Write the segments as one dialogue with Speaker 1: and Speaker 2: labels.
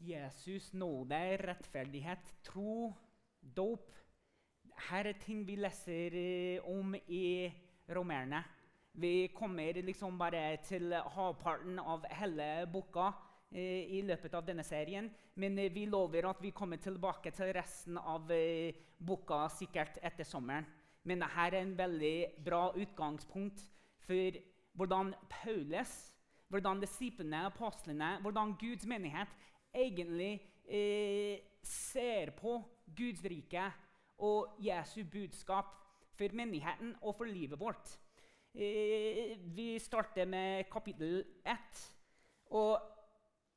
Speaker 1: Jesus, nåde, rettferdighet, tro, dåp. Her er ting vi leser eh, om i romerne. Vi kommer liksom bare til halvparten av hele boka eh, i løpet av denne serien. Men eh, vi lover at vi kommer tilbake til resten av boka sikkert etter sommeren. Men dette er en veldig bra utgangspunkt for hvordan Paulus, hvordan disiplene, apostlene, hvordan Guds menighet egentlig eh, ser på Guds rike og Jesu budskap for menigheten og for livet vårt. Eh, vi starter med kapittel 1. Og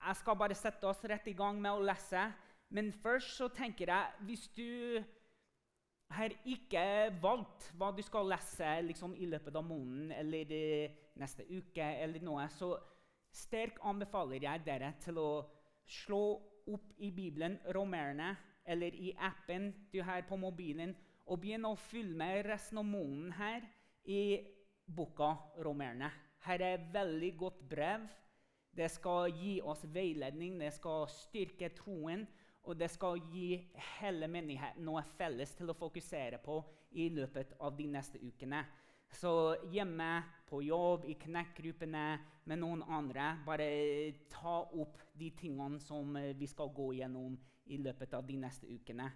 Speaker 1: jeg skal bare sette oss rett i gang med å lese. Men først så tenker jeg hvis du har ikke valgt hva du skal lese liksom, i løpet av måneden eller eh, neste uke, eller noe, så sterkt anbefaler jeg dere til å slå opp i Bibelen Romerne eller i appen du har på mobilen, og begynne å følge med resten her i boka Romerne. Her er et veldig godt brev. Det skal gi oss veiledning, det skal styrke troen. Og det skal gi hele menigheten noe felles til å fokusere på i løpet av de neste ukene. Så hjemme, på jobb, i knekkgruppene med noen andre, bare ta opp de tingene som eh, vi skal gå gjennom i løpet av de neste ukene.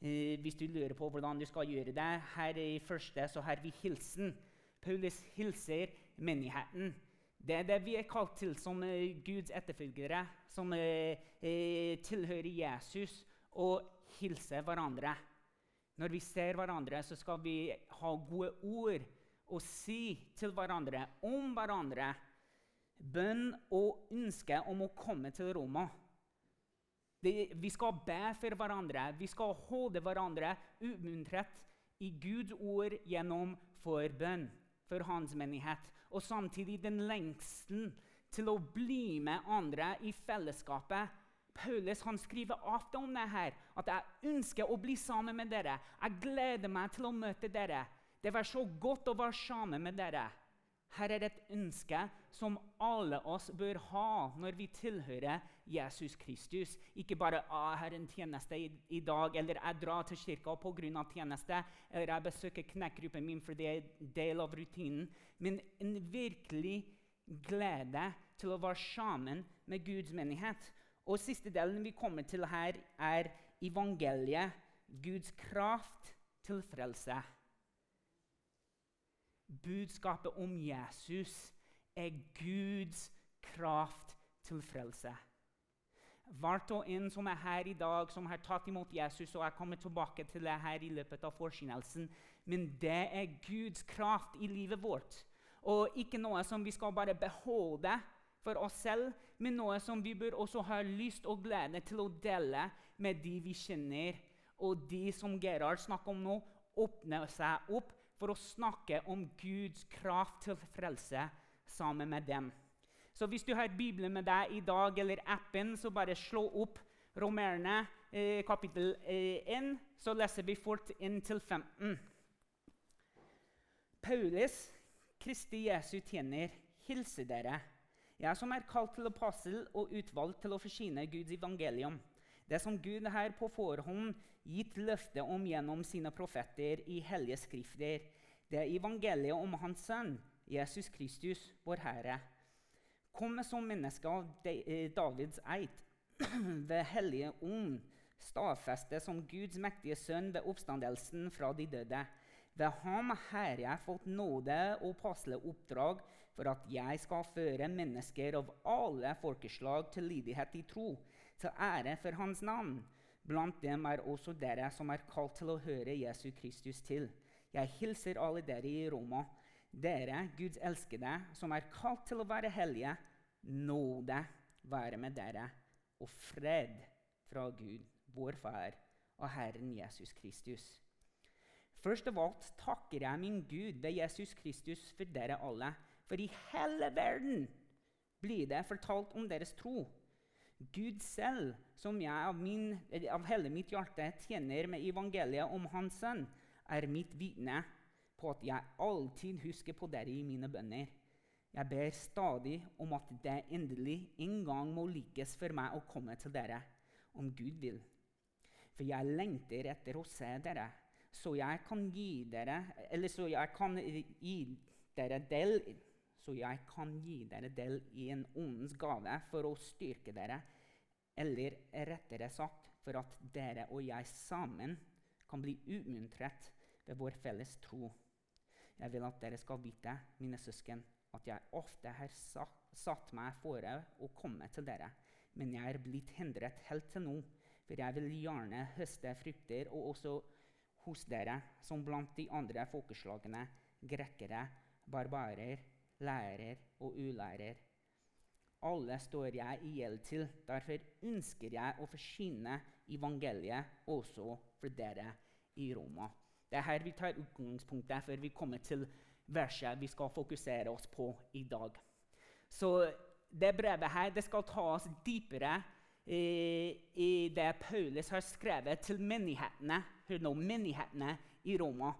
Speaker 1: Eh, hvis du lurer på hvordan du skal gjøre det, her i første så har vi hilsen. Paulus hilser menigheten. Det er det vi er kalt til som uh, Guds etterfølgere, som tilhører Jesus, og hilse hverandre. Når vi ser hverandre, så skal vi ha gode ord å si til hverandre om hverandre. Bønn og ønske om å komme til Roma. Det, vi skal be for hverandre. Vi skal holde hverandre oppmuntret i Guds ord gjennom forbønn for hans menighet. Og samtidig den lengselen til å bli med andre i fellesskapet. Paulus han skriver ofte om det her, at jeg ønsker å bli sammen med dere. Jeg gleder meg til å møte dere. Det var så godt å være sammen med dere. Her er et ønske som alle oss bør ha når vi tilhører Jesus Kristus. Ikke bare ah, 'Jeg har en tjeneste i, i dag', eller 'jeg drar til kirka pga. tjeneste', eller 'jeg besøker knekkgruppen min for det er del av rutinen'. Men en virkelig glede til å være sammen med Guds menighet. Og Siste delen vi kommer til her, er evangeliet. Guds kraft til frelse. Budskapet om Jesus er Guds kraft til frelse. Hvert og en som er her i dag, som har tatt imot Jesus, og jeg kommer tilbake til det her i løpet av forkynnelsen, men det er Guds kraft i livet vårt. Og ikke noe som vi skal bare beholde for oss selv, men noe som vi bør også ha lyst og glede til å dele med de vi kjenner. Og de som Gerhard snakker om nå, åpner seg opp for å snakke om Guds kraft til frelse sammen med dem. Så hvis du har Bibelen med deg i dag eller appen, så bare slå opp Romerne eh, kapittel eh, 1, så leser vi fort inn til 15. Paulus, Kristi Jesu tjener, hilser dere. Jeg som er kalt til apostel og utvalgt til å forsyne Guds evangelium. Det som Gud her på forhånd gitt løfte om gjennom sine profeter i hellige skrifter. Det er evangeliet om Hans Sønn, Jesus Kristus, vår Herre. Kom som menneske av eh, Davids eid, ved Hellige Ånd, stadfestet som Guds mektige sønn ved oppstandelsen fra de døde. Ved ham har jeg fått nåde og passelig oppdrag for at jeg skal føre mennesker av alle folkeslag til lydighet i tro, til ære for Hans navn. Blant dem er også dere som er kalt til å høre Jesu Kristus til. Jeg hilser alle dere i Roma. Dere, Guds elskede, som er kalt til å være hellige, nåde være med dere, og fred fra Gud, vår Far, og Herren Jesus Kristus. Først av alt takker jeg min Gud ved Jesus Kristus for dere alle. For i hele verden blir det fortalt om deres tro. Gud selv, som jeg av, min, av hele mitt hjerte tjener med evangeliet om Hans sønn, er mitt vitne på at jeg alltid husker på dere i mine bønner. Jeg ber stadig om at det endelig en gang må lykkes for meg å komme til dere, om Gud vil. For jeg lengter etter å se dere, så jeg kan gi dere Eller så jeg kan gi dere del så jeg kan gi dere del i en åndens gave for å styrke dere, eller rettere sagt for at dere og jeg sammen kan bli utmuntret ved vår felles tro. Jeg vil at dere skal vite, mine søsken, at jeg ofte har satt meg fore å komme til dere, men jeg er blitt hindret helt til nå, for jeg vil gjerne høste frukter, og også hos dere, som blant de andre folkeslagene, grekere, barbarer, lærer og ulærer. Alle står jeg i gjeld til. Derfor ønsker jeg å forsyne evangeliet også for dere i Roma. Det er her vi tar utgangspunktet før vi kommer til verset vi skal fokusere oss på i dag. Så det brevet her det skal ta oss dypere i, i det Paulus har skrevet til menighetene, menighetene i Roma.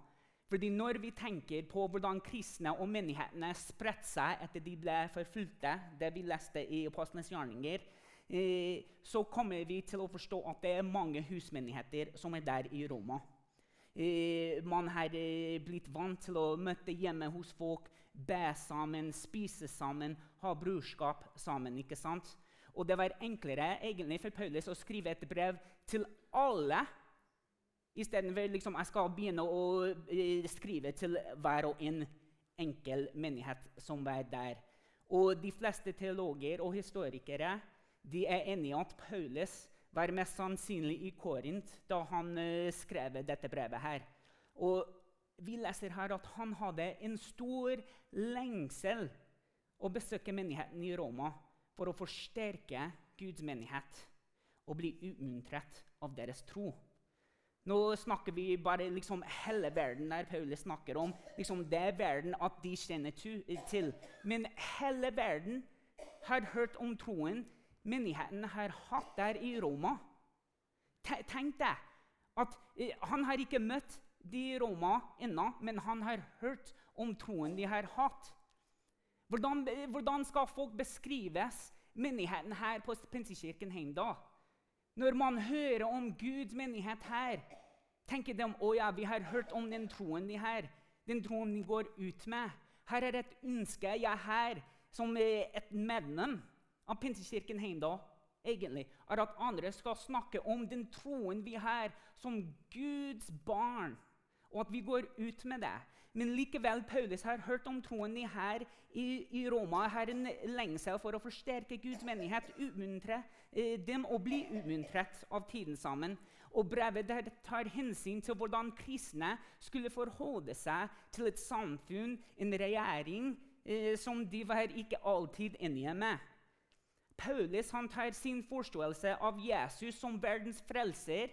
Speaker 1: Fordi Når vi tenker på hvordan kristne og menighetene spredte seg etter de ble forfulgte, det vi leste i Apostlenes gjerninger, eh, så kommer vi til å forstå at det er mange husmenigheter som er der i Roma. Eh, man har eh, blitt vant til å møte hjemme hos folk, be sammen, spise sammen, ha brorskap sammen. ikke sant? Og det var enklere egentlig for Paulus å skrive et brev til alle istedenfor liksom, jeg skal begynne å eh, skrive til hver og en enkel menighet som var der. Og de fleste teologer og historikere de er enige i at Paulus var mest sannsynlig i Korint da han uh, skrev dette brevet. her. Og Vi leser her at han hadde en stor lengsel å besøke menigheten i Roma for å forsterke Guds menighet og bli utmuntret av deres tro. Nå snakker vi bare liksom hele verden der Paulus snakker om. Liksom det er verden at de kjenner til. Men hele verden har hørt om troen menigheten har hatt der i Roma. Tenk deg at eh, han har ikke møtt de i Roma ennå, men han har hørt om troen de har hatt. Hvordan, hvordan skal folk beskrives, menigheten her på Pinsekirken Heimdal? Når man hører om Guds menighet her, tenker de å ja, vi har hørt om den troen de har, den troen de går ut med. Her er et ønske jeg har som et medlem av Pinsekirken Heimdal egentlig, er at andre skal snakke om den troen vi har som Guds barn, og at vi går ut med det. Men likevel, Paulus har hørt om troen de her i, i Roma. har en lengsel for å forsterke Guds menighet, utmuntre eh, dem å bli utmuntret av tiden sammen. Og brevet der tar hensyn til hvordan kristne skulle forholde seg til et samfunn, en regjering, eh, som de var ikke alltid enige med. Paulus tar sin forståelse av Jesus som verdens frelser,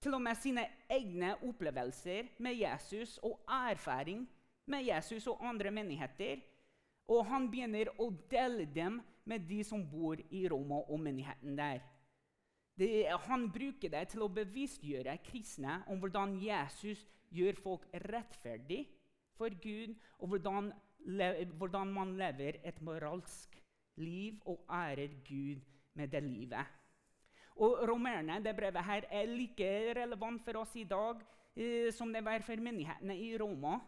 Speaker 1: til og med sine egne opplevelser med Jesus og erfaring med Jesus og andre menigheter, og han begynner å dele dem med de som bor i Roma og menigheten der. Det, han bruker det til å bevisstgjøre kristne om hvordan Jesus gjør folk rettferdig for Gud, og hvordan, hvordan man lever et moralsk liv og ærer Gud med det livet. Og Romerne, det brevet her, er like relevant for oss i dag eh, som det var for menighetene i Roma.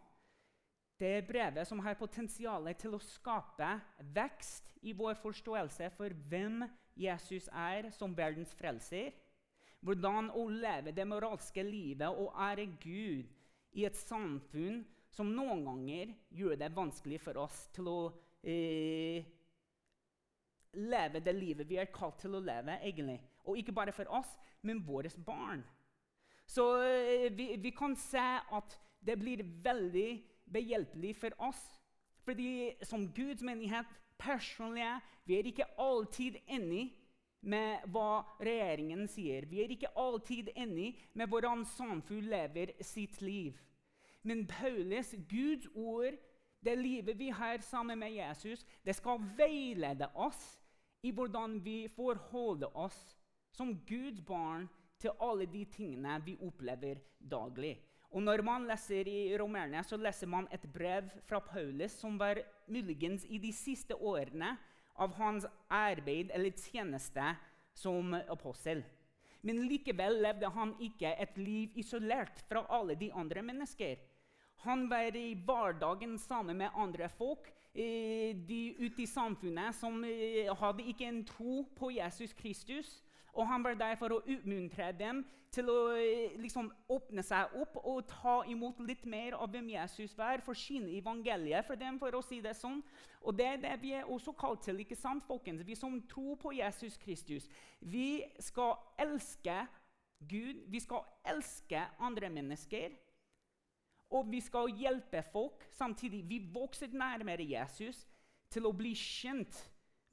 Speaker 1: Det er brevet som har potensial til å skape vekst i vår forståelse for hvem Jesus er som verdens frelser. Hvordan å leve det moralske livet og ære Gud i et samfunn som noen ganger gjør det vanskelig for oss til å eh, leve det livet vi er kalt til å leve. egentlig. Og ikke bare for oss, men våre barn. Så eh, vi, vi, kan se at det blir veldig behjelpelig for oss. Fordi som Guds menighet, personlige, vi er ikke alltid enig med hva regjeringen sier. Vi er ikke alltid enig med hvordan samfunn lever sitt liv. Men Paulus, Guds ord, det livet vi har sammen med Jesus, det skal veilede oss i hvordan vi forholder oss som Guds barn til alle de tingene vi opplever daglig. Og når man leser i Romerne, så leser man et brev fra Paulus som var muligens i de siste årene av hans arbeid eller tjeneste som apostel. Men likevel levde han ikke et liv isolert fra alle de andre mennesker. Han var i hverdagen sammen med andre folk eh, de ute i samfunnet som eh, hadde ikke en tro på Jesus Kristus. Og han var der for å utmuntre dem til å eh, liksom, åpne seg opp og ta imot litt mer av hvem Jesus var, for sin evangelie, for dem, for å si det sånn. Og det er det vi er også kalt til, ikke sant, folkens? Vi som tror på Jesus Kristus. Vi skal elske Gud, vi skal elske andre mennesker. Og vi skal hjelpe folk samtidig. Vi vokser nærmere Jesus til å bli kjent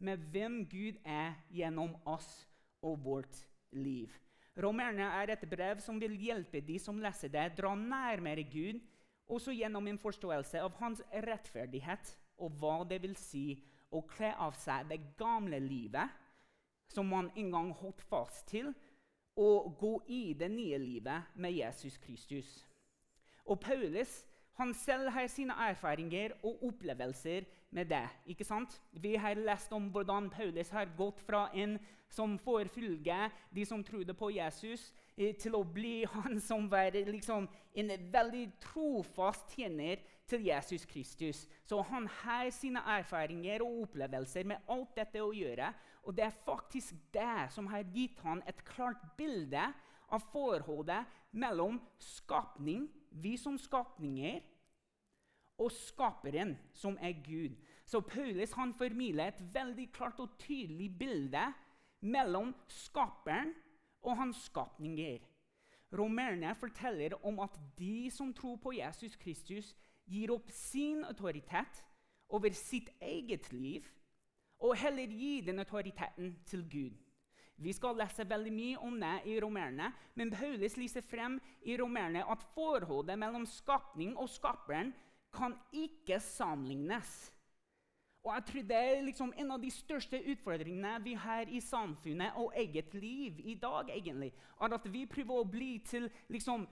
Speaker 1: med hvem Gud er gjennom oss og vårt liv. Romerne er et brev som vil hjelpe de som leser det, dra nærmere Gud, også gjennom en forståelse av hans rettferdighet og hva det vil si å kle av seg det gamle livet som man en gang holdt fast til, og gå i det nye livet med Jesus Kristus. Og Paulus han selv har sine erfaringer og opplevelser med det. ikke sant? Vi har lest om hvordan Paulus har gått fra en som forfølger de som trodde på Jesus, eh, til å bli han som var liksom, en veldig trofast tjener til Jesus Kristus. Så han har sine erfaringer og opplevelser med alt dette å gjøre. Og det er faktisk det som har gitt han et klart bilde av forholdet mellom skapning vi som skapninger, og skaperen, som er Gud. Så Paulus han formidler et veldig klart og tydelig bilde mellom skaperen og hans skapninger. Romerne forteller om at de som tror på Jesus Kristus, gir opp sin autoritet over sitt eget liv og heller gir den autoriteten til Gud. Vi skal lese veldig mye om det i Romerne, men Paulus lyser frem i Romerne at forholdet mellom skapning og skaperen kan ikke sammenlignes. Og jeg tror Det er liksom en av de største utfordringene vi har i samfunnet og eget liv i dag. egentlig. At vi prøver å bli til liksom,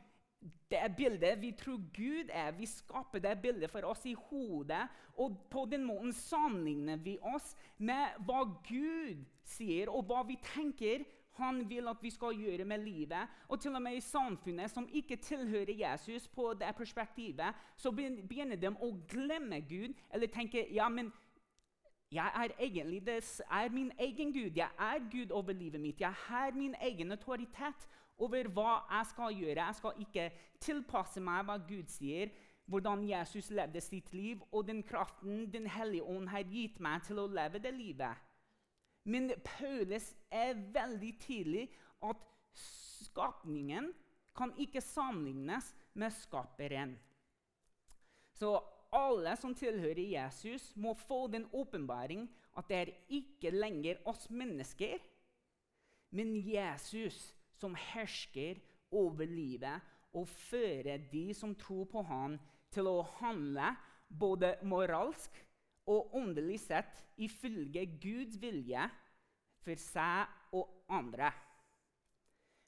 Speaker 1: det bildet vi tror Gud er. Vi skaper det bildet for oss i hodet. Og på den måten sammenligner vi oss med hva Gud sier, og hva vi tenker han vil at vi skal gjøre med livet. Og til og med i samfunnet som ikke tilhører Jesus, på det perspektivet, så begynner de å glemme Gud eller tenke ja, men jeg er egentlig det er min egen Gud. Jeg er Gud over livet mitt. Jeg har min egen autoritet over hva jeg skal gjøre. Jeg skal ikke tilpasse meg hva Gud sier, hvordan Jesus levde sitt liv, og den kraften Den hellige ånd har gitt meg til å leve det livet. Men Paulus er veldig tydelig at skapningen kan ikke sammenlignes med skaperen. Så alle som tilhører Jesus, må få den åpenbaring at det er ikke lenger oss mennesker, men Jesus som hersker over livet og fører de som tror på ham, til å handle både moralsk og åndelig sett ifølge Guds vilje for seg og andre.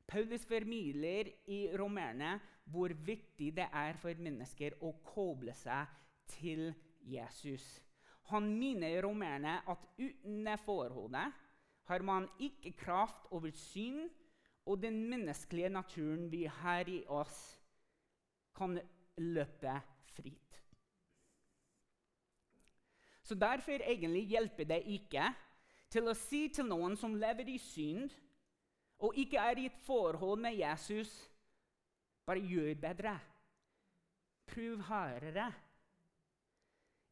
Speaker 1: Paulus formidler i romerne hvor viktig det er for mennesker å koble seg til Jesus. Han minner romerne at uten det forholdet har man ikke kraft over syn, og den menneskelige naturen vi har i oss, kan løpe fritt. Så Derfor egentlig hjelper det ikke til å si til noen som lever i synd og ikke er i et forhold med Jesus bare gjør bedre. Prøv hardere.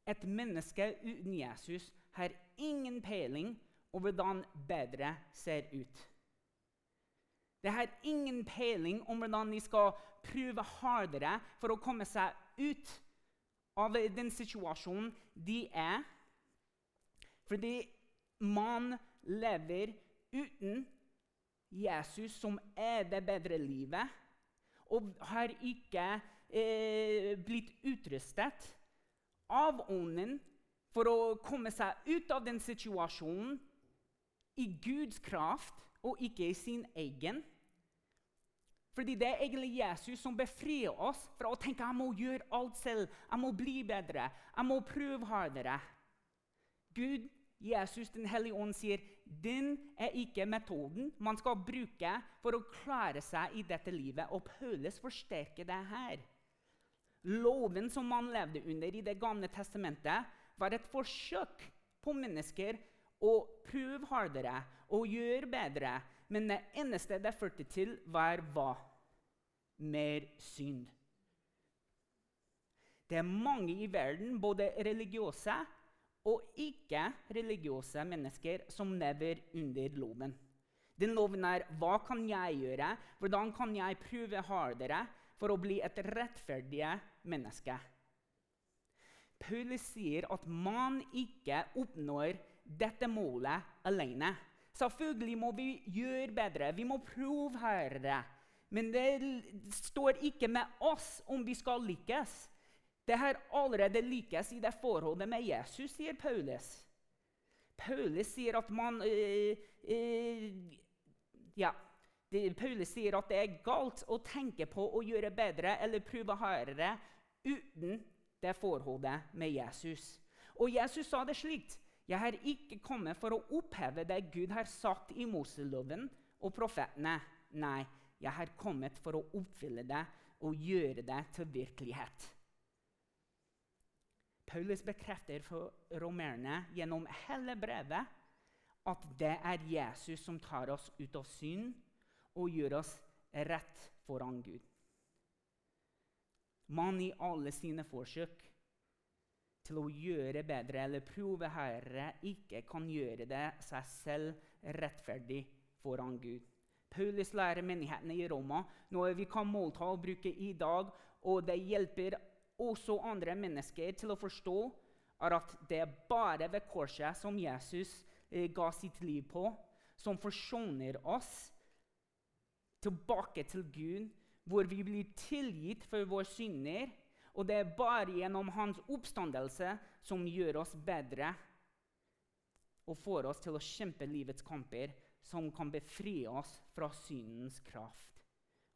Speaker 1: Et menneske uten Jesus har ingen peiling over hvordan bedre ser ut. Det har ingen peiling om hvordan de skal prøve hardere for å komme seg ut av den situasjonen de er. Fordi man lever uten Jesus, som er det bedre livet, og har ikke eh, blitt utrustet av Ånden for å komme seg ut av den situasjonen i Guds kraft og ikke i sin egen. Fordi det er egentlig Jesus som befrir oss fra å tenke jeg må gjøre alt selv. Jeg må bli bedre. Jeg må prøve hardere. Gud, Jesus den hellige ånd, sier den er ikke metoden man skal bruke for å klare seg i dette livet. Og Paulus forsterker det her. Loven som man levde under i Det gamle testamentet, var et forsøk på mennesker å prøve hardere og gjøre bedre. Men det eneste det førte til, var hva? Mer synd. Det er mange i verden, både religiøse og ikke-religiøse mennesker, som lever under loven. Den loven er hva kan jeg gjøre, hvordan kan jeg prøve hardere for å bli et rettferdig menneske. Paulus sier at man ikke oppnår dette målet alene. Selvfølgelig må vi gjøre bedre, vi må prøve hardere. Men det står ikke med oss om vi skal lykkes. Det har allerede lykkes i det forholdet med Jesus, sier Paulus. Paulus sier at man øh, øh, Ja. Paulus sier at det er galt å tenke på å gjøre bedre eller prøve hardere uten det forholdet med Jesus. Og Jesus sa det slik jeg har ikke kommet for å oppheve det Gud har sagt i Moseloven og profetene. Nei, jeg har kommet for å oppfylle det og gjøre det til virkelighet. Paulus bekrefter for romerne gjennom hele brevet at det er Jesus som tar oss ut av synd og gjør oss rett foran Gud. Man i alle sine forsøk til å gjøre bedre eller prove Herre ikke kan gjøre det seg selv rettferdig foran Gud. Paulus lærer menighetene i Roma noe vi kan målta og bruke i dag, og det hjelper også andre mennesker til å forstå er at det er bare ved korset som Jesus eh, ga sitt liv på, som forsoner oss tilbake til Gud, hvor vi blir tilgitt for våre synder og det er bare gjennom hans oppstandelse som gjør oss bedre og får oss til å kjempe livets kamper, som kan befri oss fra syndens kraft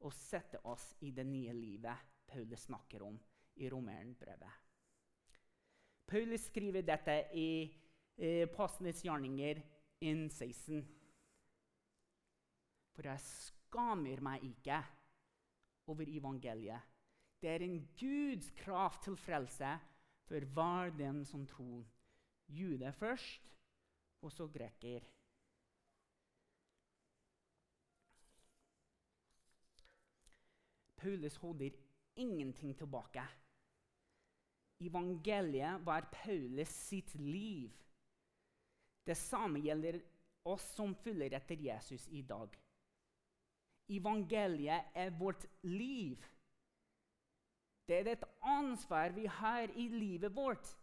Speaker 1: og sette oss i det nye livet Paulus snakker om i romerenbrevet. Paulus skriver dette i eh, Apostlenes gjerninger 1.16. For jeg skammer meg ikke over evangeliet det er en Guds krav til frelse for hver den som tror. Jude først, og så greker. Paulus holder ingenting tilbake. Evangeliet var Paulus sitt liv. Det samme gjelder oss som følger etter Jesus i dag. Evangeliet er vårt liv. Det er et ansvar vi har i livet vårt.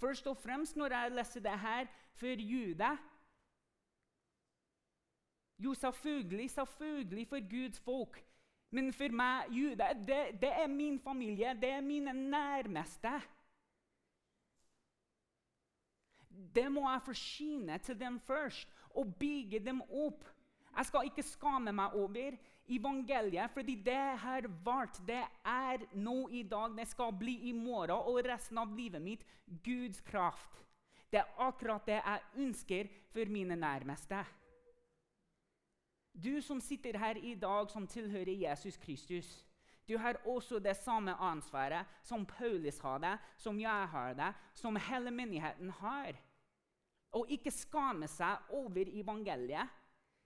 Speaker 1: Først og fremst når jeg leser det her for Juda. Jo, selvfølgelig, selvfølgelig for Guds folk. Men for meg, Juda, det, det er min familie, det er mine nærmeste. Det må jeg forsyne til dem først og bygge dem opp. Jeg skal ikke skamme meg over evangeliet, fordi det har vart. Det er nå i dag, det skal bli i morgen og resten av livet mitt Guds kraft. Det er akkurat det jeg ønsker for mine nærmeste. Du som sitter her i dag, som tilhører Jesus Kristus, du har også det samme ansvaret som Paulus har det, som jeg har det, som hele menigheten har. Og ikke skamme seg over evangeliet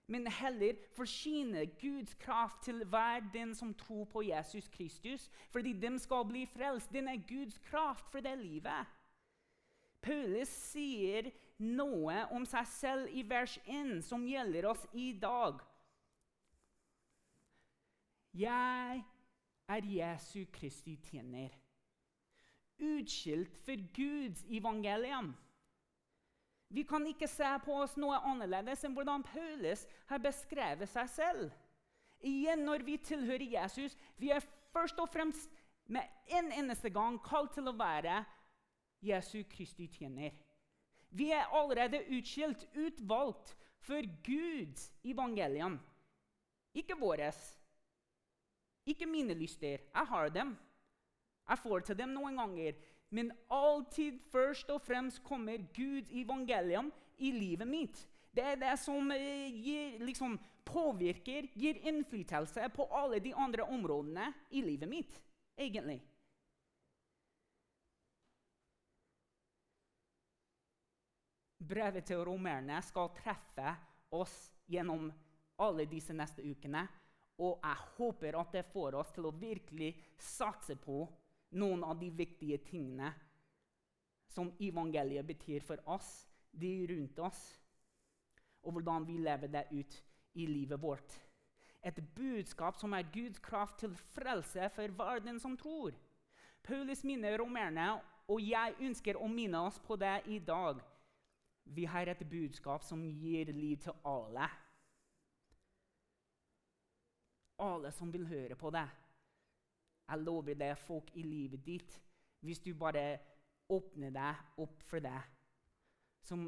Speaker 1: men heller forsyne Guds kraft til hver den som tror på Jesus Kristus, fordi de skal bli frelst. Den er Guds kraft for det livet. Paulus sier noe om seg selv i vers 1 som gjelder oss i dag. Jeg er Jesu Kristi tjener, utskilt for Guds evangelium. Vi kan ikke se på oss noe annerledes enn hvordan Paulus har beskrevet seg selv. Igjen, når vi tilhører Jesus, vi er først og fremst med en eneste gang kalt til å være Jesu Kristi tjener. Vi er allerede utskilt, utvalgt for Guds evangelium, ikke våres. Ikke mine lyster. Jeg har dem. Jeg får til dem noen ganger. Men alltid først og fremst kommer Guds evangelium i livet mitt. Det er det som eh, gir, liksom, påvirker, gir innflytelse på alle de andre områdene i livet mitt, egentlig. Brevet til romerne skal treffe oss gjennom alle disse neste ukene. Og jeg håper at det får oss til å virkelig satse på noen av de viktige tingene som evangeliet betyr for oss, de rundt oss, og hvordan vi lever det ut i livet vårt. Et budskap som er Guds kraft til frelse for verden som tror. Paulus minner romerne, og jeg ønsker å minne oss på det i dag. Vi har et budskap som gir liv til alle. Alle som vil høre på det. Jeg lover deg folk i livet ditt, hvis du bare åpner deg opp for det, som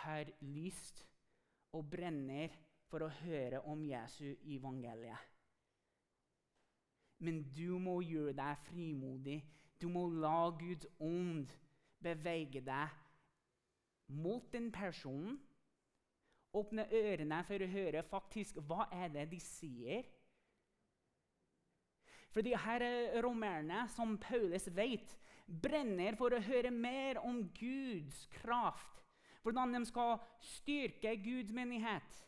Speaker 1: har lyst og brenner for å høre om Jesu evangeliet. Men du må gjøre deg frimodig. Du må la Guds ånd bevege deg mot den personen. Åpne ørene for å høre faktisk hva er det de sier. For de her romerne, som Paulus vet, brenner for å høre mer om Guds kraft. Hvordan de skal styrke Guds menighet.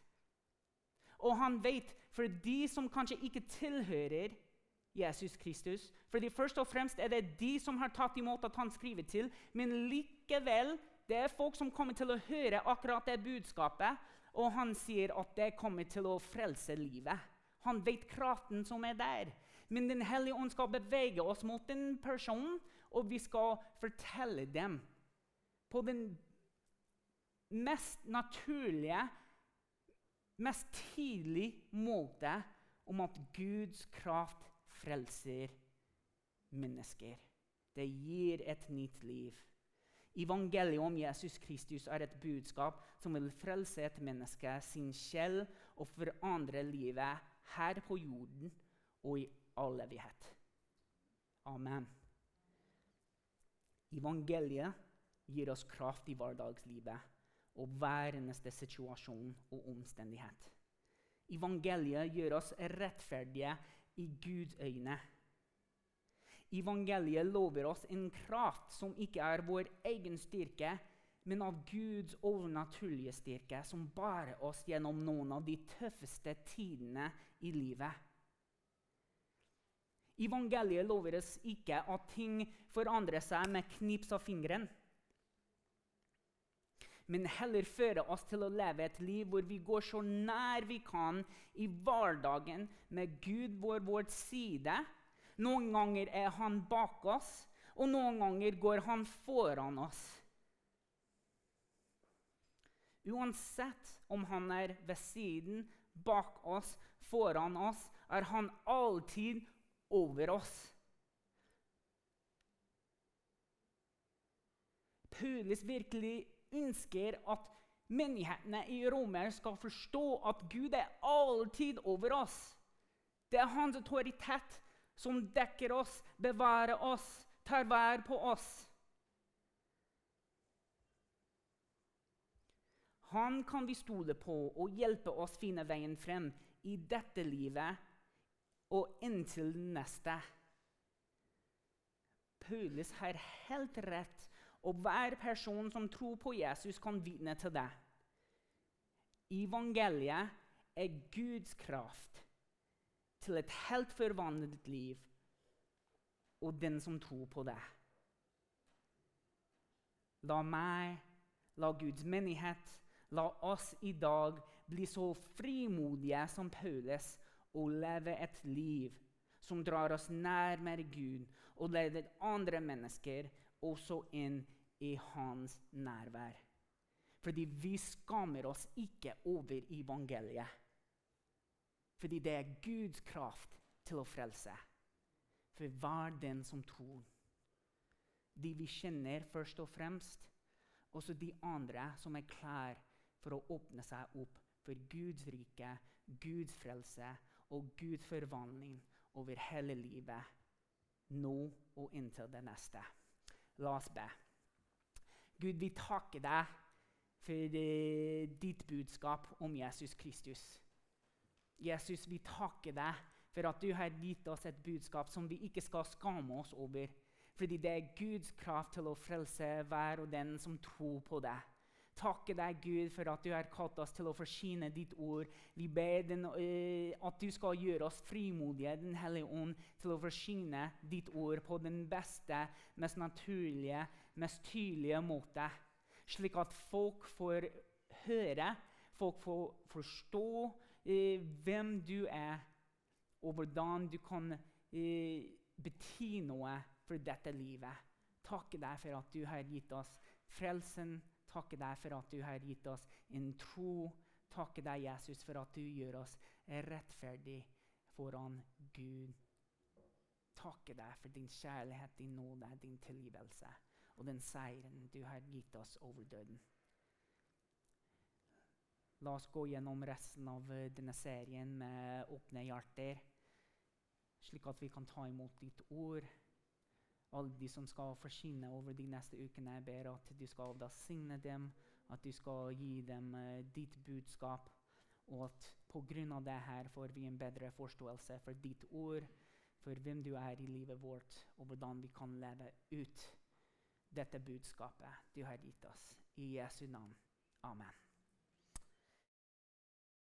Speaker 1: Og han vet, for de som kanskje ikke tilhører Jesus Kristus fordi Først og fremst er det de som har tatt imot at han skriver til, men likevel det er folk som kommer til å høre akkurat det budskapet, og han sier at det kommer til å frelse livet. Han vet kraften som er der. Men Den hellige ånd skal bevege oss mot den personen, og vi skal fortelle dem på den mest naturlige, mest tidlige måte om at Guds kraft frelser mennesker. Det gir et nytt liv. Evangeliet om Jesus Kristus er et budskap som vil frelse et menneske, sin sjel og forandre livet her på jorden og i all evighet. Amen. Evangeliet gir oss kraft i hverdagslivet og hver eneste situasjon og omstendighet. Evangeliet gjør oss rettferdige i Guds øyne. Evangeliet lover oss en kraft som ikke er vår egen styrke, men av Guds overnaturlige styrke, som bærer oss gjennom noen av de tøffeste tidene i livet. Evangeliet lover oss ikke at ting forandrer seg med knips av fingeren. Men heller fører oss til å leve et liv hvor vi går så nær vi kan i hverdagen med Gud vår vår side. Noen ganger er han bak oss, og noen ganger går han foran oss. Uansett om han er ved siden, bak oss, foran oss, er han alltid over oss. Paulus virkelig ønsker at menighetene i Romer skal forstå at Gud er alltid over oss. Det er hans autoritet som dekker oss, bevarer oss, tar vær på oss. Han kan vi stole på og hjelpe oss finne veien frem i dette livet og inntil neste. Paulus har helt rett, og hver person som tror på Jesus, kan vitne til det. Evangeliet er Guds kraft til et helt forvandlet liv, og den som tror på det. La meg, la Guds menighet, la oss i dag bli så frimodige som Paulus og leve et liv som drar oss nærmere Gud, og leder andre mennesker også inn i hans nærvær. Fordi vi skammer oss ikke over evangeliet. Fordi det er Guds kraft til å frelse. For hver den som tror. De vi kjenner først og fremst, også de andre som er klare for å åpne seg opp for Guds rike, Guds frelse og Guds forvandling over hele livet, nå og inntil det neste. La oss be. Gud, vi takker deg for eh, ditt budskap om Jesus Kristus. Jesus, vi takker deg for at du har gitt oss et budskap som vi ikke skal skamme oss over. Fordi det er Guds kraft til å frelse hver og den som tror på det. Takke deg, Gud, for at du har kalt oss til å forsyne ditt ord. Vi ber den, uh, at du skal gjøre oss frimodige, Den hellige ånd, til å forsyne ditt ord på den beste, mest naturlige, mest tydelige måte. Slik at folk får høre, folk får forstå uh, hvem du er, og hvordan du kan uh, bety noe for dette livet. Takke deg for at du har gitt oss frelsen Takke deg for at du har gitt oss en tro. Takke deg, Jesus, for at du gjør oss rettferdig foran Gud. Takke deg for din kjærlighet, din nåde, din tilgivelse og den seieren du har gitt oss over døden. La oss gå gjennom resten av eh, denne serien med åpne hjerter, slik at vi kan ta imot ditt ord alle de som skal forsyne over de neste ukene. Jeg ber at du skal velsigne dem, at du skal gi dem uh, ditt budskap. Og at pga. det her får vi en bedre forståelse for ditt ord, for hvem du er i livet vårt, og hvordan vi kan leve ut dette budskapet du har gitt oss. I Jesu navn. Amen.